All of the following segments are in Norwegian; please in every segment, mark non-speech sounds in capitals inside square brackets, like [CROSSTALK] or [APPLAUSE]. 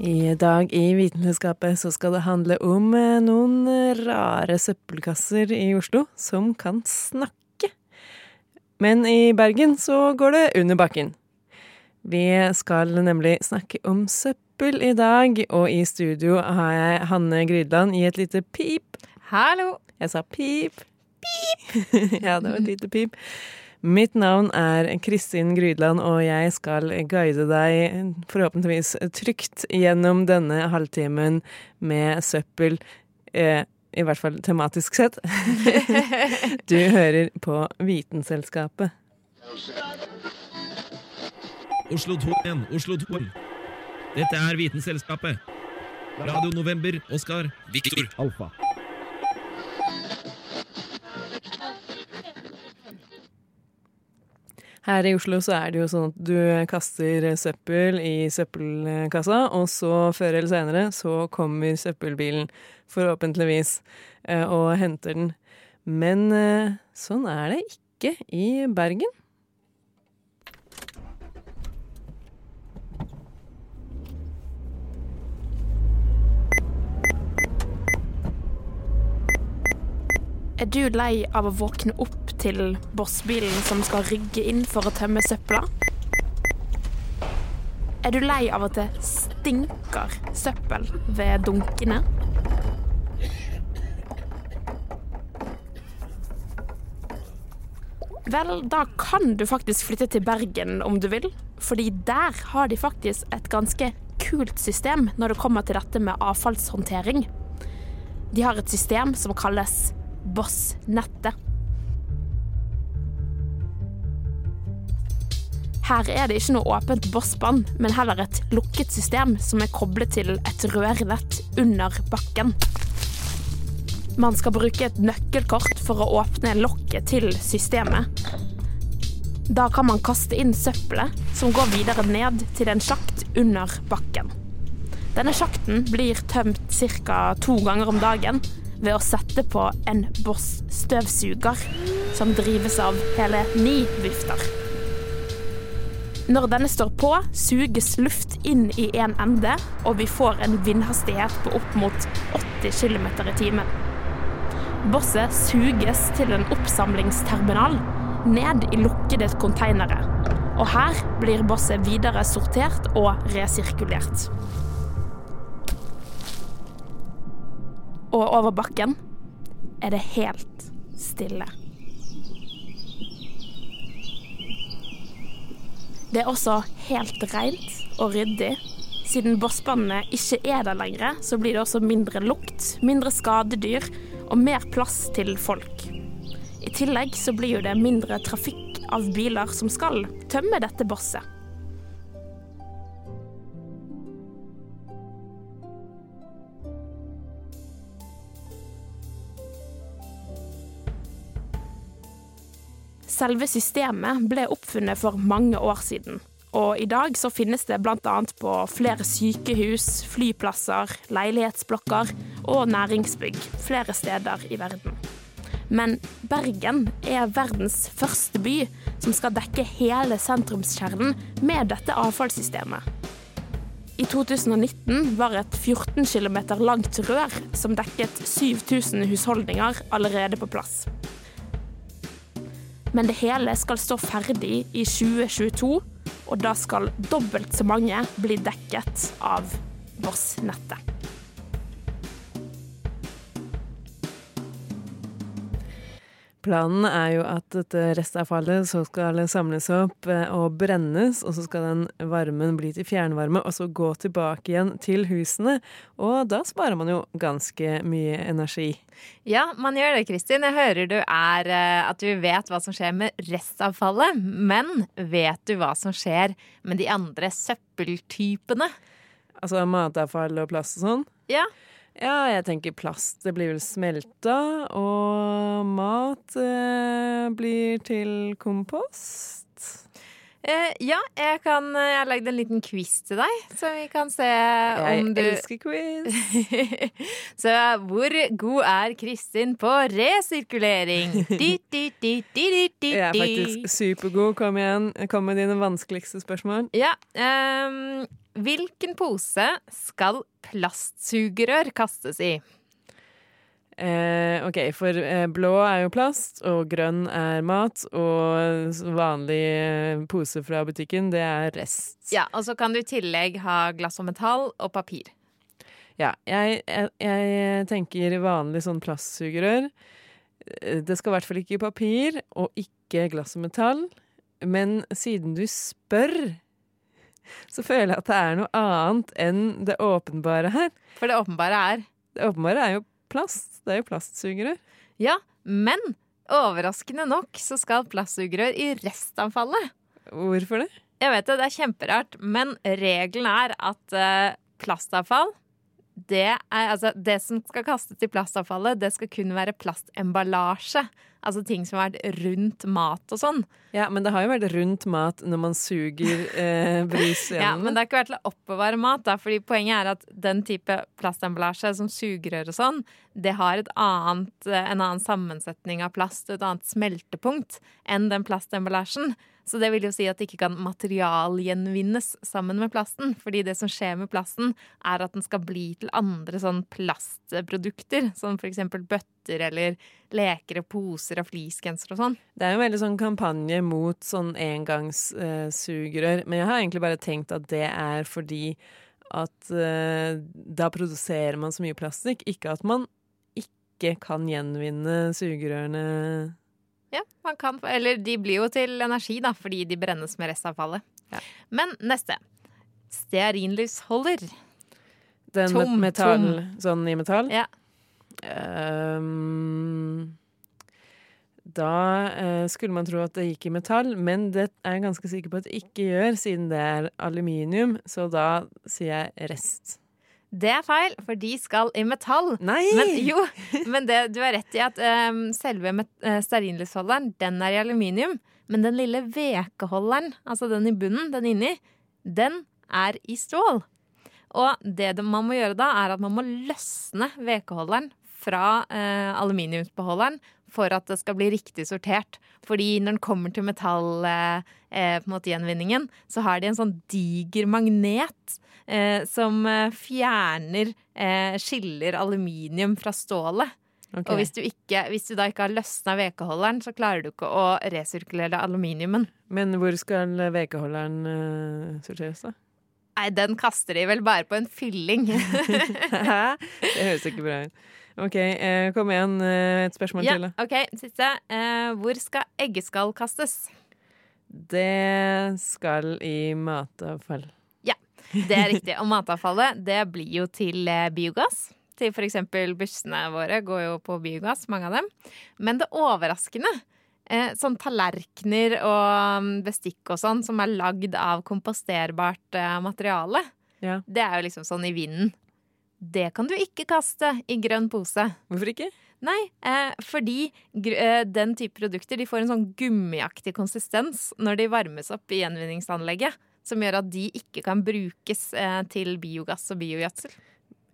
I dag i Vitenskapet så skal det handle om eh, noen rare søppelkasser i Oslo som kan snakke. Men i Bergen så går det under bakken. Vi skal nemlig snakke om søppel i dag, og i studio har jeg Hanne Grydland i et lite pip. Hallo! Jeg sa pip. Pip! [LAUGHS] ja, det var et lite pip. Mitt navn er Kristin Grydland, og jeg skal guide deg forhåpentligvis trygt gjennom denne halvtimen med søppel. Eh, I hvert fall tematisk sett. [LAUGHS] du hører på Vitenselskapet. Oslo 2 igjen, Oslo 2. Dette er Vitenselskapet. Radio November, Oskar. Viktor. Alfa. Her i Oslo så er det jo sånn at du kaster søppel i søppelkassa, og så før eller senere så kommer søppelbilen, forhåpentligvis, eh, og henter den. Men eh, sånn er det ikke i Bergen. Er du lei av å våkne opp til bossbilen som skal rygge inn for å tømme søpla? Er du lei av at det stinker søppel ved dunkene? Vel, da kan du faktisk flytte til Bergen om du vil, fordi der har de faktisk et ganske kult system når det kommer til dette med avfallshåndtering. De har et system som kalles Bossnettet. Her er det ikke noe åpent bossbånd, men heller et lukket system som er koblet til et rørnett under bakken. Man skal bruke et nøkkelkort for å åpne lokket til systemet. Da kan man kaste inn søppelet, som går videre ned til en sjakt under bakken. Denne sjakten blir tømt ca. to ganger om dagen ved å sette på en Boss-støvsuger som drives av hele ni vifter. Når denne står på, suges luft inn i en ende, og vi får en vindhastighet på opp mot 80 km i timen. Bosset suges til en oppsamlingsterminal ned i lukkede konteinere. Og her blir bosset videre sortert og resirkulert. Og over bakken er det helt stille. Det er også helt rent og ryddig. Siden bossbåndene ikke er der lenger, så blir det også mindre lukt, mindre skadedyr og mer plass til folk. I tillegg så blir jo det mindre trafikk av biler som skal tømme dette bosset. Selve systemet ble oppfunnet for mange år siden. Og i dag så finnes det bl.a. på flere sykehus, flyplasser, leilighetsblokker og næringsbygg flere steder i verden. Men Bergen er verdens første by som skal dekke hele sentrumskjernen med dette avfallssystemet. I 2019 var et 14 km langt rør som dekket 7000 husholdninger allerede på plass. Men det hele skal stå ferdig i 2022, og da skal dobbelt så mange bli dekket av Voss-nettet. Planen er jo at dette restavfallet så skal samles opp eh, og brennes, og så skal den varmen bli til fjernvarme, og så gå tilbake igjen til husene. Og da sparer man jo ganske mye energi. Ja, man gjør det, Kristin. Jeg hører du er eh, at du vet hva som skjer med restavfallet. Men vet du hva som skjer med de andre søppeltypene? Altså matavfall og plast og sånn. Ja, Ja, jeg tenker plast. Det blir vel smelta, og mat eh, blir til kompost. Eh, ja jeg, kan, jeg har lagd en liten quiz til deg, så vi kan se Jeg om du elsker quiz. [LAUGHS] Så hvor god er Kristin på resirkulering? [LAUGHS] Di, di, di, Jeg er faktisk supergod. Kom igjen. Kom med dine vanskeligste spørsmål. Ja. um, hvilken pose skal plastsugerør kastes i? Eh, OK, for eh, blå er jo plast, og grønn er mat, og vanlig eh, pose fra butikken, det er rest. Ja, Og så kan du i tillegg ha glass og metall og papir. Ja, jeg, jeg, jeg tenker vanlig sånn plastsugerør. Eh, Det skal i hvert fall ikke papir, og ikke glass og metall. Men siden du spør, så føler jeg at det er noe annet enn det åpenbare her. For det åpenbare er Det åpenbare er jo plast. Det er jo plastsugerør. Ja, men overraskende nok så skal plastsugerør i restavfallet. Hvorfor det? Jeg vet det, det er kjemperart, men regelen er at eh, plastavfall det, er, altså, det som skal kastes i plastavfallet, det skal kun være plastemballasje. Altså ting som har vært rundt mat og sånn. Ja, men det har jo vært rundt mat når man suger eh, brus [LAUGHS] Ja, men det har ikke vært til å oppbevare mat. Da, fordi Poenget er at den type plastemballasje som sugerør og sånn, det har et annet, en annen sammensetning av plast et annet smeltepunkt enn den plastemballasjen. Så det vil jo si at det ikke kan materialgjenvinnes sammen med plasten. Fordi det som skjer med plasten, er at den skal bli til andre sånn plastprodukter. Som eksempel bøtter eller leker og poser og fleecegensere og sånn. Det er jo veldig sånn kampanje mot sånn engangssugerør. men jeg har egentlig bare tenkt at det er fordi at uh, da produserer man så mye plastikk. Ikke at man ikke kan gjenvinne sugerørene. Ja, man kan, eller de blir jo til energi, da, fordi de brennes med restavfallet. Ja. Men neste. Stearinlysholder. Den Tom, med metall, tom. sånn i metall. Ja. Um, da uh, skulle man tro at det gikk i metall, men det er jeg ganske sikker på at det ikke gjør, siden det er aluminium. Så da sier jeg rest. Det er feil, for de skal i metall. Nei! Men jo, men det, du har rett i at um, selve eh, stearinlysholderen, den er i aluminium. Men den lille vekeholderen, altså den i bunnen, den inni, den er i stål. Og det man må gjøre da, er at man må løsne vekeholderen fra uh, aluminiumsbeholderen for at det skal bli riktig sortert. Fordi når den kommer til metallgjenvinningen, eh, gjenvinningen, så har de en sånn diger magnet eh, som eh, fjerner eh, Skiller aluminium fra stålet. Okay. Og hvis du, ikke, hvis du da ikke har løsna vekeholderen, så klarer du ikke å resirkulere aluminiumen. Men hvor skal vekeholderen eh, sorteres, da? Nei, den kaster de vel bare på en fylling. [LAUGHS] det høres ikke bra ut. OK, eh, kom igjen. eh, et spørsmål ja, til. da. ok, siste. Eh, hvor skal eggeskall kastes? Det skal i matavfall. Ja, Det er riktig. Og matavfallet det blir jo til biogass. Til f.eks. bussene våre går jo på biogass, mange av dem. Men det overraskende, eh, sånn tallerkener og mm, bestikk og sånn som er lagd av komposterbart eh, materiale, Ja. det er jo liksom sånn i vinden. Det kan du ikke kaste i grønn pose. Hvorfor ikke? Nei, eh, fordi eh, den type produkter de får en sånn gummiaktig konsistens når de varmes opp i gjenvinningsanlegget. Som gjør at de ikke kan brukes eh, til biogass og biogjødsel.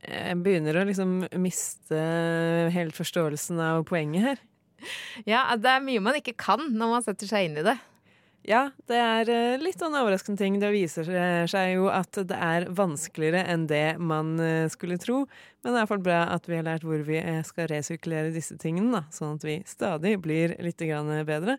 Jeg begynner å liksom miste helt forståelsen av poenget her. [LAUGHS] Ja, det er mye man ikke kan når man setter seg inn i det. Ja, det er eh, litt sånn overraskende ting. Det viser seg jo at det er vanskeligere enn det man eh, skulle tro. Men det er iallfall bra at vi har lært hvor vi eh, skal resirkulere disse tingene, da. Sånn at vi stadig blir litt bedre.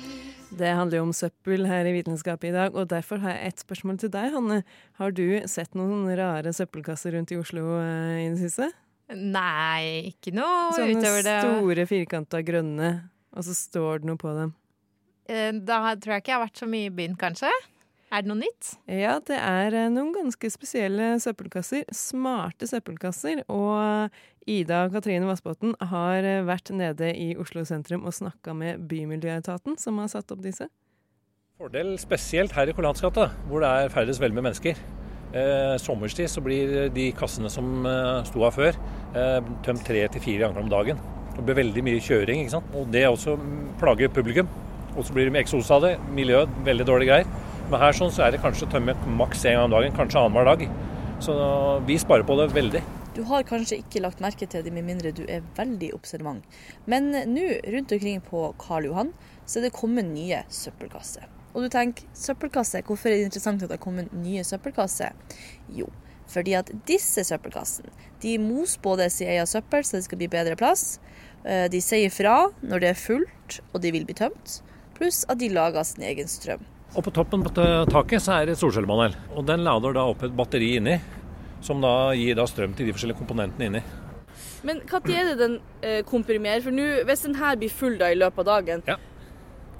Det handler jo om søppel her i Vitenskapet i dag, og derfor har jeg et spørsmål til deg, Hanne. Har du sett noen rare søppelkasser rundt i Oslo eh, i det siste? Nei, ikke noe Sånne utover det. Sånne store, firkanta grønne, og så står det noe på dem. Eh, Da tror jeg ikke jeg har vært så mye i byen, kanskje. Er det noe nytt? Ja, det er eh, noen ganske spesielle søppelkasser. Smarte søppelkasser. Og Ida og Katrine Vassbotn har eh, vært nede i Oslo sentrum og snakka med Bymiljøetaten, som har satt opp disse. Fordel spesielt her i Kollansgata, hvor det er ferdes vel med mennesker. Eh, sommerstid så blir de kassene som eh, sto her før, eh, tømt tre til fire ganger om dagen. Det blir veldig mye kjøring, ikke sant? og det også plager publikum. Og så blir det med eksos av det. Miljøet, veldig dårlige greier. Men her sånn så er det kanskje tømme maks én gang om dagen, kanskje annenhver dag. Så vi sparer på det veldig. Du har kanskje ikke lagt merke til det med mindre du er veldig observant. Men nå rundt omkring på Karl Johan så er det kommet nye søppelkasser. Og du tenker søppelkasse, hvorfor er det interessant at det har kommet nye søppelkasser? Jo, fordi at disse søppelkassene de moser både sin egen søppel så det skal bli bedre plass. Eh, De sier fra når det er fullt og de vil bli tømt. Pluss at de lager sin egen strøm. Og på toppen på taket så er det et solcellepanel. Og den lader da opp et batteri inni, som da gir da strøm til de forskjellige komponentene inni. Men når er det den eh, komprimerer? For nu, hvis den her blir full da i løpet av dagen, Ja.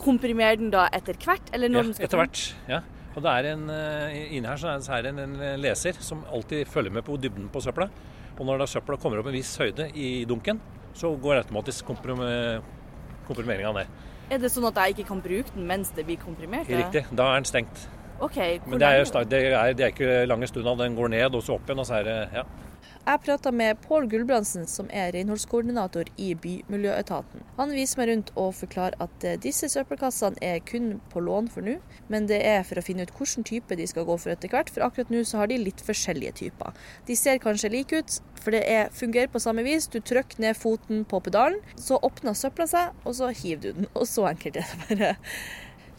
komprimerer den da etter hvert? Eller når Ja, den skal etter hvert. Ja. Og det er en, eh, Inni her så er det en, en leser som alltid følger med på dybden på søpla. Og når da søpla kommer opp en viss høyde i dunken, så går automatisk komprim- komprimeringa ned. Er det sånn at jeg ikke kan bruke den mens det blir komprimert? Riktig. Da er den stengt. Ok, Men det er, jo det er, det er ikke lange stunda. Den går ned og så opp igjen, og så er det ja. Jeg prata med Pål Gulbrandsen, som er renholdskoordinator i Bymiljøetaten. Han viser meg rundt og forklarer at eh, disse søppelkassene er kun på lån for nå, men det er for å finne ut hvilken type de skal gå for etter hvert, for akkurat nå så har de litt forskjellige typer. De ser kanskje like ut, for det er, fungerer på samme vis. Du trykker ned foten på pedalen, så åpner søpla seg, og så hiver du den. [LAUGHS] Og så enkelt er det bare.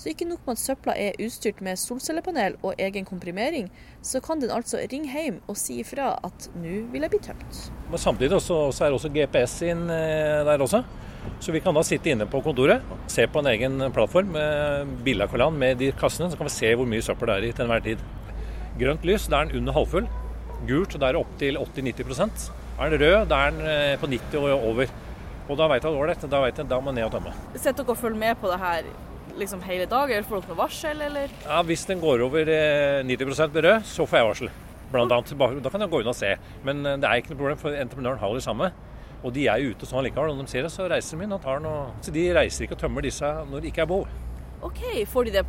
Så ikke nok med at søpla er utstyrt med solcellepanel og egen komprimering, så kan den altså ringe hjem og si ifra at nå vil jeg bli tømt. Men samtidig også, så er det også GPS inn eh, der også. Så vi kan da sitte inne på kontoret, se på en egen plattform med bilde av Kolan med de kassene, så kan vi se hvor mye søppel det er i til enhver tid. Grønt lys, da er den under halvfull. Gult, da er det opptil 80-90 Er den rød, da er den eh, på 90 og over. Og da vet jeg at ålreit, da da må jeg ned og tømme. Sett dere og følg med på det her liksom hele dagen, eller får dere noe varsel, eller? Ja, Hvis den går over eh, 90 med rød, så får jeg varsel. Blant annet. Da kan jeg gå inn og se. Men eh, det er ikke noe problem, for entreprenøren har det samme. Og de er ute sånn likevel. Når de ser det, så reiser de inn og tar den. Og... Så de reiser ikke og tømmer disse når det ikke er behov. OK, får de det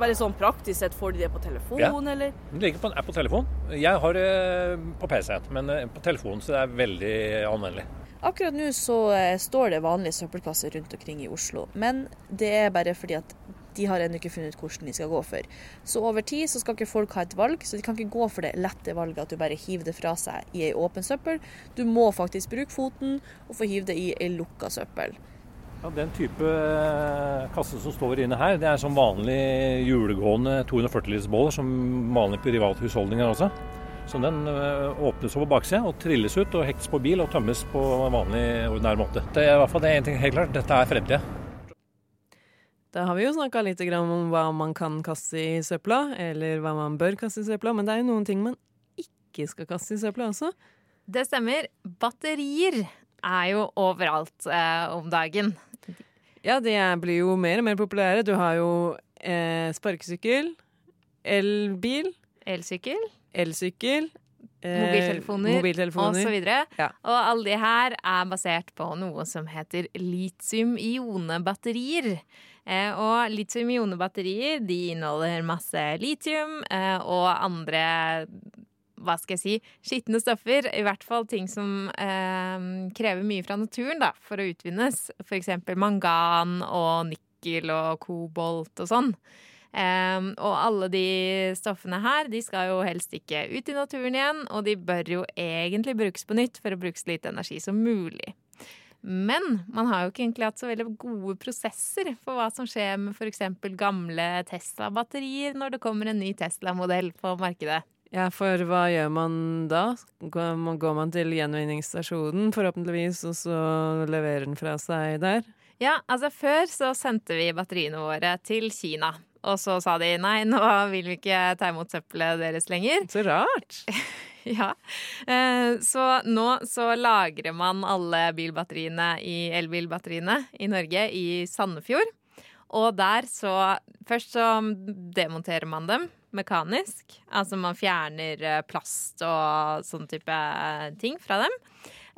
bare sånn praktisk sett, får de det på telefon, Ja. eller? Det ligger på en app på telefon. Jeg har det på PC-en, men eh, på telefonen, så det er veldig anvendelig. Akkurat nå så eh, står det vanlige søppelkasser rundt omkring i Oslo, men det er bare fordi at de har ennå ikke funnet ut hvordan de skal gå for. Så over tid så skal ikke folk ha et valg, så de kan ikke gå for det lette valget at du bare hiver det fra seg i ei åpen søppel. Du må faktisk bruke foten og få hive det i ei lukka søppel. Ja, Den type eh, kasse som står inne her, det er som vanlig julegående 240 liters båler, som vanlige privathusholdninger også. Så den eh, åpnes over baksida og trilles ut og hektes på bil og tømmes på vanlig ordinær måte. Det er i hvert fall det er en ting helt klart, dette er fremtida. Da har vi jo snakka litt om hva man kan kaste i søpla, eller hva man bør kaste i søpla, men det er jo noen ting man ikke skal kaste i søpla også. Det stemmer. Batterier er jo overalt eh, om dagen. Ja, de er, blir jo mer og mer populære. Du har jo eh, sparkesykkel, elbil, Elsykkel, elsykkel eh, mobiltelefoner, mobiltelefoner. videre. Ja. Og alle de her er basert på noe som heter litium-ionebatterier. Eh, og litium-ionebatterier de inneholder masse litium eh, og andre hva skal jeg si, skitne stoffer. I hvert fall ting som eh, krever mye fra naturen da, for å utvinnes. For eksempel mangan og nikkel og kobolt og sånn. Um, og alle de stoffene her de skal jo helst ikke ut i naturen igjen, og de bør jo egentlig brukes på nytt for å bruke så lite energi som mulig. Men man har jo ikke egentlig hatt så veldig gode prosesser for hva som skjer med f.eks. gamle Tesla-batterier når det kommer en ny Tesla-modell på markedet. Ja, for hva gjør man da? Går man, til gjenvinningsstasjonen, forhåpentligvis, og så leverer den fra seg der? Ja, altså før så sendte vi batteriene våre til Kina. Og så sa de nei, nå vil vi ikke ta imot søppelet deres lenger. Så rart. [LAUGHS] ja. Eh, Så nå så lagrer man alle bilbatteriene i elbilbatteriene i Norge i Sandefjord. Og der så Først så demonterer man dem mekanisk. Altså man fjerner eh, plast og sånn type eh, ting fra dem.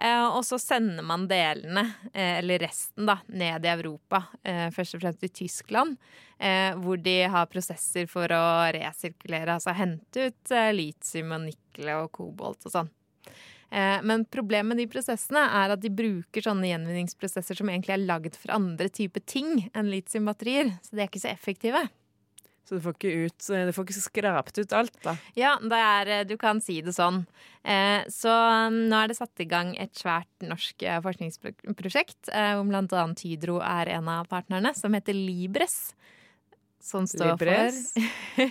Eh, og så sender man delene, eh, eller resten, da, ned i Europa. Eh, først og fremst i Tyskland, hvor de har prosesser for å resirkulere, altså hente ut litium og nikkel og kobolt og sånn. Men problemet med de prosessene er at de bruker sånne gjenvinningsprosesser som egentlig er lagd for andre typer ting enn litiumbatterier, så de er ikke så effektive. Så du får ikke, ut, du får ikke skrapt ut alt, da. Ja, det er, du kan si det sånn. Eh, så nå er det satt i gang et svært norsk eh, forskningsprosjekt, eh, hvor annet Hydro er en av partnerne, som heter Libres. Som står Libres? for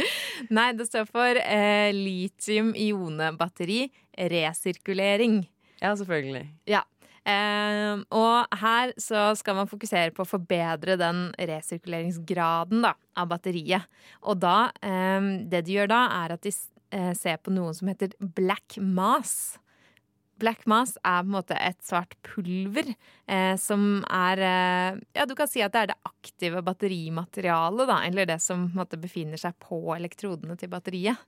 [LAUGHS] Nei, det står for eh, litium-ionebatteri resirkulering. Ja, selvfølgelig. Ja. Eh, og her så skal man fokusere på å forbedre den resirkuleringsgraden da, av batteriet. Og da, eh, det de gjør da, er at de eh, ser på noe som heter black mass. Black mass er på en måte et svart pulver eh, som er eh, Ja, du kan si at det er det aktive batterimaterialet, da. Eller det som måte befinner seg på elektrodene til batteriet.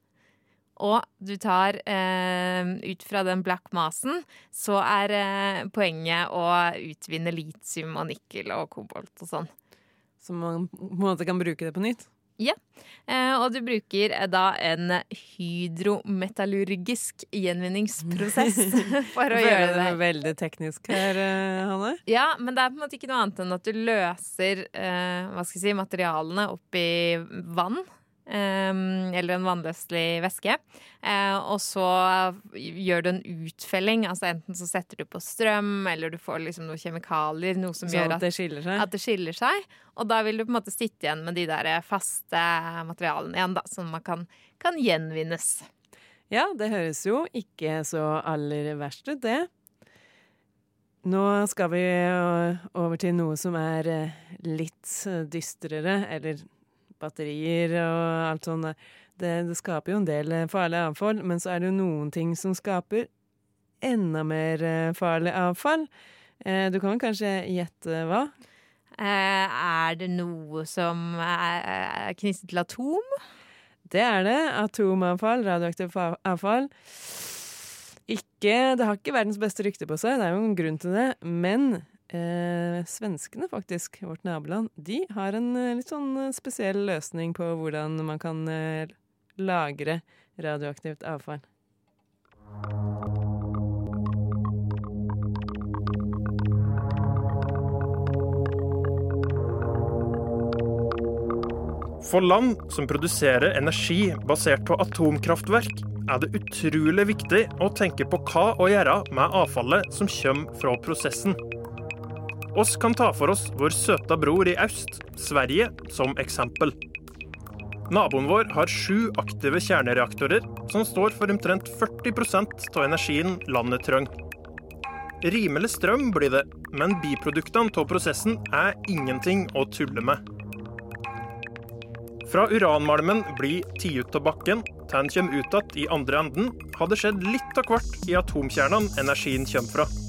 Og du tar eh, ut fra den black masen, så er eh, poenget å utvinne litium og nikkel og kobolt og sånn. Så man på en måte kan bruke det på nytt? Ja. Eh, og du bruker eh, da en hydrometallurgisk gjenvinningsprosess [LAUGHS] for å gjøre det. det. er veldig teknisk her, eh, Hanne. Ja, men det er på en måte ikke noe annet enn at du løser eh, hva skal jeg si, materialene opp i vann. Eh, eller en vannløselig væske. Eh, og så gjør du en utfelling. Altså Enten så setter du på strøm, eller du får liksom noen kjemikalier. Noe som så gjør at det? At det skiller seg. Og da vil du på en måte sitte igjen med de der faste materialene igjen, da, som man kan, kan gjenvinnes. Ja, det høres jo ikke så aller verst ut, det. Nå skal vi øh, over til noe som er øh, litt dystrere, eller batterier og alt sånt. Det, det skaper jo en del øh, farlig avfall, men så er det jo noen ting som skaper enda mer øh, farlig avfall. Eh, Du kan kanskje gjette hva? Eh, er det noe som er knyttet til atom? Det er det. Atomavfall, radioaktivt avfall. Ikke, det har ikke verdens beste rykte på seg, det er jo en grunn til det. Men eh, svenskene, faktisk, vårt naboland, de har en eh, litt sånn eh, spesiell løsning på hvordan man kan eh, lagre radioaktivt avfall. For land som produserer energi basert på atomkraftverk, er det utrolig viktig å tenke på hva å gjøre med avfallet som kommer fra prosessen. Oss kan ta for oss vår søta bror i øst, Sverige, som eksempel. Naboen vår har sju aktive kjernereaktorer, som står for omtrent 40% av energien landet trenger. Rimelig strøm blir det, men biproduktene av prosessen er ingenting å tulle med. Fra uranmalmen blir tatt ut av bakken den kommer ut igjen i andre enden, har det skjedd litt av hvert i atomkjernene energien kommer fra.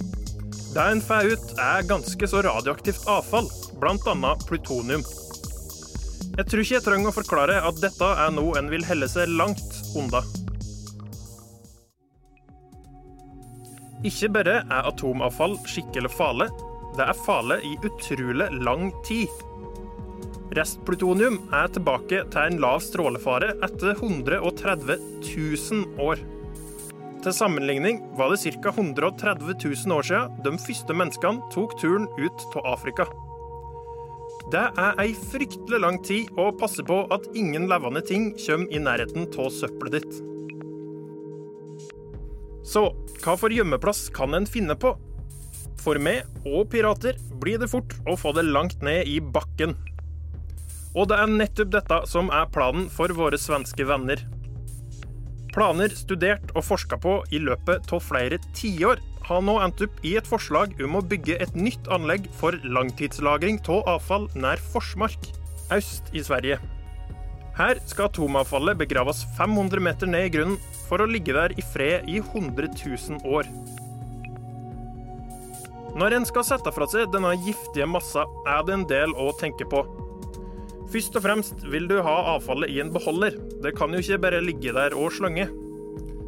Det en får ut, er ganske så radioaktivt avfall, bl.a. plutonium. Jeg tror ikke jeg trenger å forklare at dette er noe en vil helle seg langt unna. Ikke bare er atomavfall skikkelig farlig, det er farlig i utrolig lang tid. Restplutonium er tilbake til en lav strålefare etter 130 000 år. Til sammenligning var det ca. 130 000 år siden de første menneskene tok turen ut av Afrika. Det er ei fryktelig lang tid å passe på at ingen levende ting kommer i nærheten av søppelet ditt. Så hva for gjemmeplass kan en finne på? For meg og pirater blir det fort å få det langt ned i bakken. Og det er nettopp dette som er planen for våre svenske venner. Planer studert og forska på i løpet av flere tiår har nå endt opp i et forslag om å bygge et nytt anlegg for langtidslagring av avfall nær Forsmark, øst i Sverige. Her skal atomavfallet begraves 500 meter ned i grunnen for å ligge der i fred i 100 000 år. Når en skal sette fra seg denne giftige massa, er det en del å tenke på. Først og fremst vil du ha avfallet i en beholder. Det kan jo ikke bare ligge der og slønge.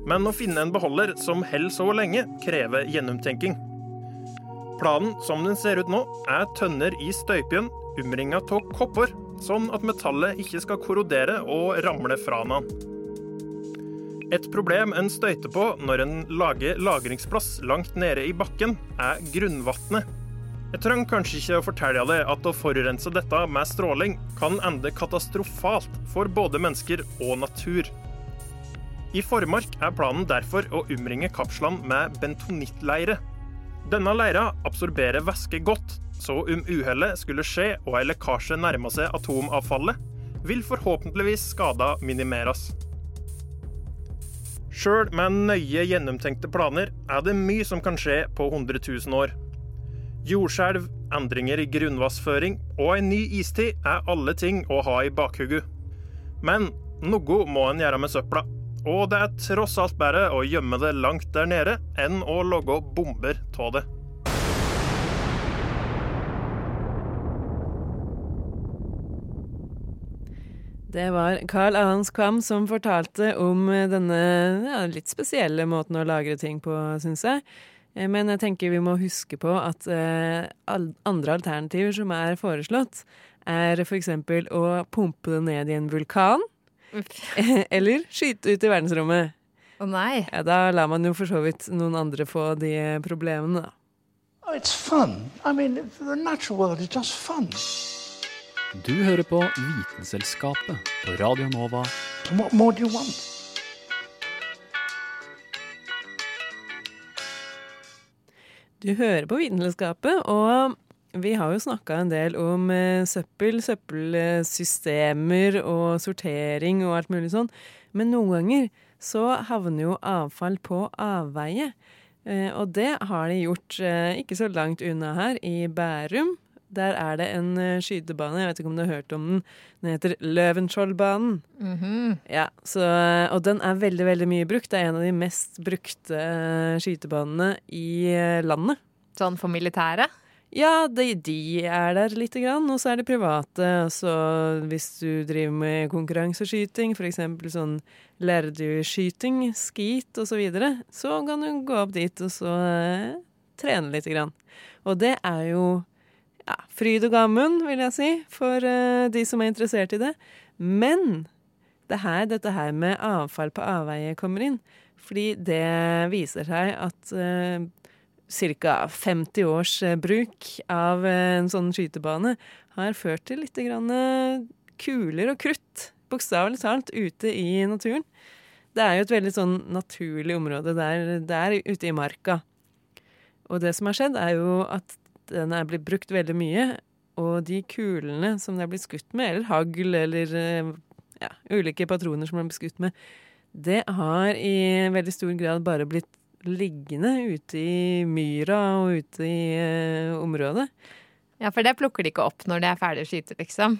Men å finne en beholder som holder så lenge, krever gjennomtenking. Planen som den ser ut nå, er tønner i støypen omringa av kopper, sånn at metallet ikke skal korrodere og ramle fra hverandre. Et problem en støyter på når en lager lagringsplass langt nede i bakken, er grunnvannet. Jeg trenger kanskje ikke å fortelle deg at å forurense dette med stråling kan ende katastrofalt for både mennesker og natur. I Formark er planen derfor å omringe kapslene med bentonittleire. Denne leira absorberer væske godt, så om uhellet skulle skje og ei lekkasje nærmer seg atomavfallet, vil forhåpentligvis skada minimeres. Sjøl med nøye gjennomtenkte planer er det mye som kan skje på 100 000 år. Jordskjelv, endringer i grunnvassføring og en ny istid er alle ting å ha i bakhugget. Men noe må en gjøre med søpla, og det er tross alt bedre å gjemme det langt der nede enn å logge bomber av det. Det var Carl Ahans Kvam som fortalte om denne ja, litt spesielle måten å lagre ting på, syns jeg. Eh, men jeg tenker vi må huske på at eh, andre alternativer som er foreslått, er f.eks. å pumpe det ned i en vulkan. [LAUGHS] Eller skyte ut i verdensrommet. Å oh, nei. Ja, da lar man jo for så vidt noen andre få de problemene, da. Oh, it's fun. I mean, the natural world is just fun. Du hører på Vitenselskapet på Radio Nova. What more do you want? Du hører på Vitenskapet, og vi har jo snakka en del om eh, søppel, søppelsystemer og sortering og alt mulig sånn. Men noen ganger så havner jo avfall på avveie. Eh, og det har de gjort eh, ikke så langt unna her, i Bærum. Der er det en skytebane, jeg vet ikke om du har hørt om den. Den heter Løvenskioldbanen. Mm -hmm. ja, og den er veldig veldig mye brukt. Det er en av de mest brukte skytebanene i landet. Sånn for militæret? Ja, de, de, er der lite grann, og så er det private. Så hvis du driver med konkurranseskyting, f.eks. sånn lærdueskyting, skit osv., så, videre, så kan du gå opp dit og så eh, trene lite grann. Og det er jo ja, fryd og gammen, vil jeg si, for uh, de som er interessert i det. Men det her, dette her med avfall på avveie kommer inn. Fordi det viser seg at uh, ca. 50 års uh, bruk av eh, en sånn skytebane har ført til litt grann kuler og krutt, bokstavelig talt, ute i naturen. Det er jo et veldig sånn naturlig område der, der ute i marka. Og det som har skjedd, er jo at den er blitt brukt veldig mye, og de kulene som det er blitt skutt med, eller hagl eller ja, ulike patroner som er blitt skutt med, det har i veldig stor grad bare blitt liggende ute i myra og ute i uh, området. Ja, for det plukker de ikke opp når de er ferdig å skyte, liksom?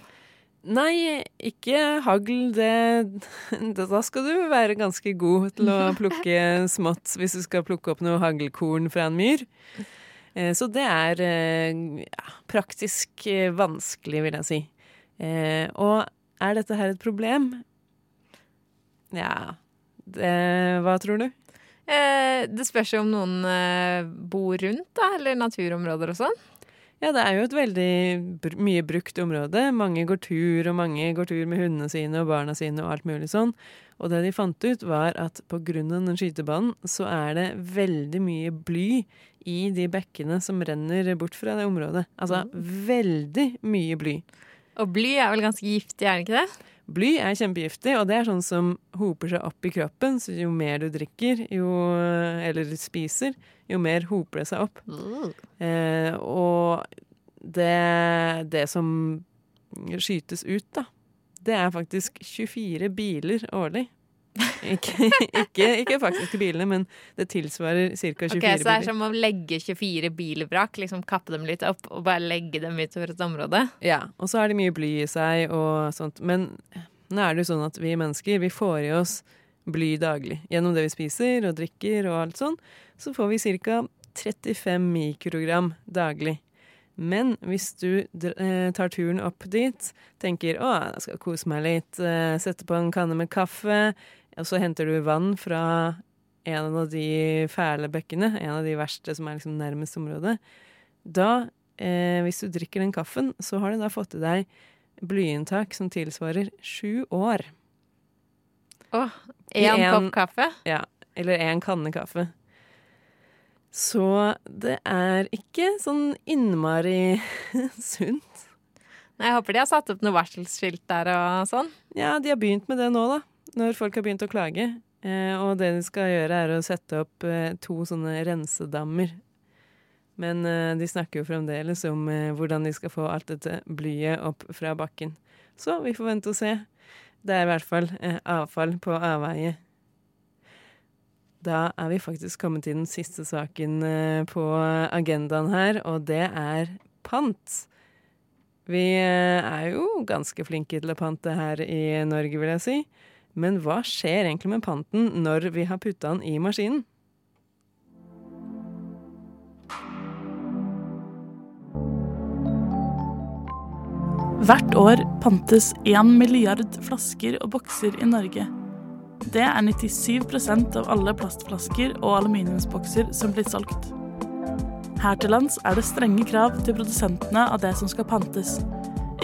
Nei, ikke hagl. Det, det, [LAUGHS] Da skal du være ganske god til å plukke smått hvis du skal plukke opp noe haglkorn fra en myr. Eh, så det er eh, ja, praktisk vanskelig, vil jeg si. Og er dette her et problem? Ja Hva tror du? Eh, det spørs jo om noen eh, bor rundt, da, eller naturområder og sånn. Ja, det er jo et veldig mye brukt område. Mange går tur, og mange går tur med hundene sine og barna sine og alt mulig sånn. Og det de fant ut, var at på grunn av den skytebanen, så er det veldig mye bly i de bekkene som renner bort fra det området. Altså veldig mye bly. Og bly er vel ganske giftig, er det ikke det? Bly er kjempegiftig, og det er sånn som hoper seg opp i kroppen. Så jo mer du drikker, jo, eller spiser, jo mer hoper det seg opp. Eh, og det, det som skytes ut, da, det er faktisk 24 biler årlig. Ikke, ikke, ikke faktiske bilene, men det tilsvarer ca. 24 Ok, Så det er biler. som å legge 24 bilvrak, liksom kappe dem litt opp og bare legge dem utover et område? Ja, og så har de mye bly i seg og sånt. Men nå er det jo sånn at vi mennesker, vi får i oss bly daglig. Gjennom det vi spiser og drikker og alt sånn, så får vi ca. 35 mikrogram daglig. Men hvis du eh, tar turen opp dit, tenker å, jeg skal kose meg litt, eh, sette på en kanne med kaffe, og så henter du vann fra en av de fæle bekkene, en av de verste som er liksom nærmest området, da, eh, hvis du drikker den kaffen, så har du da fått i deg blyinntak som tilsvarer sju år. Åh, Oh, en en- kopp kaffe? Ja, eller en kanne kaffe. Så det er ikke sånn innmari [LAUGHS] sunt. Nei, Jeg håper de har satt opp noe varselskilt der og sånn. Ja, de har begynt med det nå, da. Når folk har begynt å klage. Eh, og det de skal gjøre, er å sette opp eh, to sånne rensedammer. Men eh, de snakker jo fremdeles om hvordan de skal få alt dette blyet opp fra bakken. Så vi får vente og se. Det er i hvert fall avfall på avveie. Da er vi faktisk kommet til den siste saken på agendaen her, og det er pant. Vi er jo ganske flinke til å pante her i Norge, vil jeg si. Men hva skjer egentlig med panten når vi har putta den i maskinen? Hvert år pantes 1 milliard flasker og bokser i Norge. Det er 97% av alle plastflasker og aluminiumsbokser som blir solgt. Her til lands er det strenge krav til produsentene av det som skal pantes.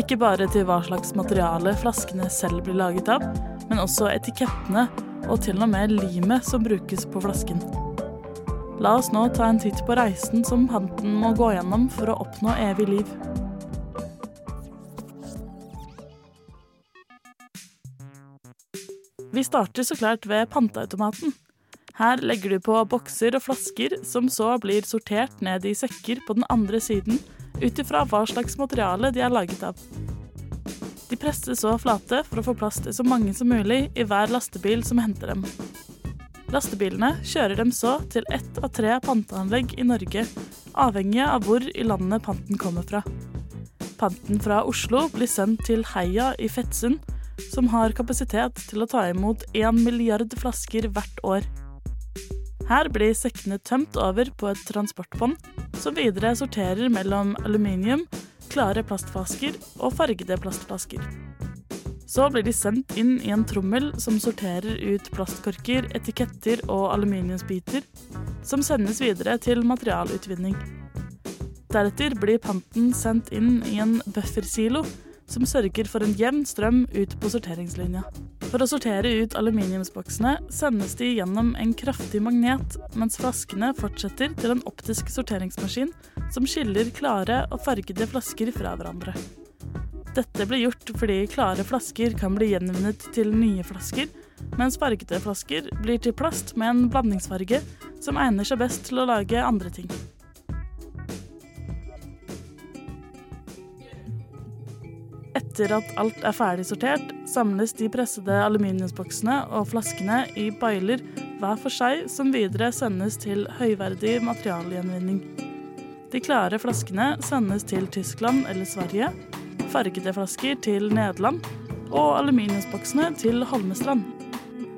Ikke bare til hva slags materiale flaskene selv blir laget av, men også etikettene og til og med limet som brukes på flasken. La oss nå ta en titt på reisen som panten må gå gjennom for å oppnå evig liv. Vi starter så klart ved panteautomaten. Her legger du på bokser og flasker, som så blir sortert ned i sekker på den andre siden, ut ifra hva slags materiale de er laget av. De presses så flate for å få plass til så mange som mulig i hver lastebil som henter dem. Lastebilene kjører dem så til ett av tre panteanlegg i Norge, avhengig av hvor i landet panten kommer fra. Panten fra Oslo blir sendt til Heia i Fettsund, som har kapasitet til å ta imot én milliard flasker hvert år. Her blir sekkene tømt over på et transportbånd, som videre sorterer mellom aluminium, klare plastflasker og fargede plastflasker. Så blir de sendt inn i en trommel som sorterer ut plastkorker, etiketter og aluminiumsbiter, som sendes videre til materialutvinning. Deretter blir panten sendt inn i en buffersilo, som sørger for en jevn strøm ut på sorteringslinja. For å sortere ut aluminiumsboksene sendes de gjennom en kraftig magnet, mens flaskene fortsetter til en optisk sorteringsmaskin som skiller klare og fargede flasker fra hverandre. Dette blir gjort fordi klare flasker kan bli gjenvunnet til nye flasker, mens fargede flasker blir til plast med en blandingsfarge som egner seg best til å lage andre ting. Etter at alt er ferdig sortert, samles de pressede aluminiumsboksene og flaskene i bailer hver for seg, som videre sendes til høyverdig materialgjenvinning. De klare flaskene sendes til Tyskland eller Sverige, fargede flasker til Nederland og aluminiumsboksene til Holmestrand.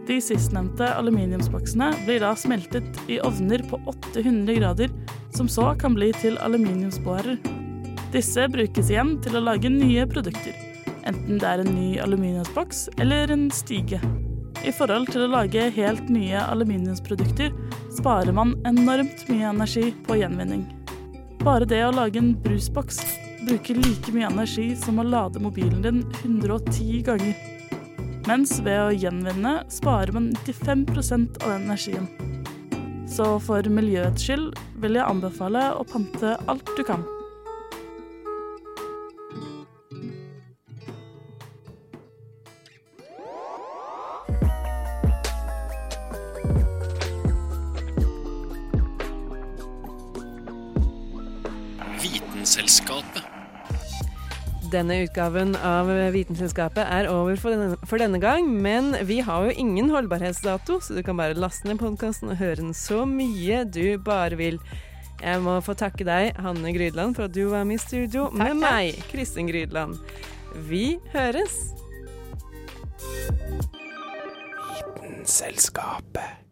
De sistnevnte aluminiumsboksene blir da smeltet i ovner på 800 grader, som så kan bli til aluminiumsbårer. Disse brukes igjen til å lage nye produkter, enten det er en ny aluminiumsboks eller en stige. I forhold til å lage helt nye aluminiumsprodukter sparer man enormt mye energi på gjenvinning. Bare det å lage en brusboks bruker like mye energi som å lade mobilen din 110 ganger. Mens ved å gjenvinne sparer man 95 av den energien. Så for miljøets skyld vil jeg anbefale å pante alt du kan. Denne utgaven av Vitenselskapet er over for denne, for denne gang, men vi har jo ingen holdbarhetsdato, så du kan bare laste ned podkasten og høre den så mye du bare vil. Jeg må få takke deg, Hanne Grydland, for at du var med i studio med meg, Kristin Grydland. Vi høres! Vitenselskapet.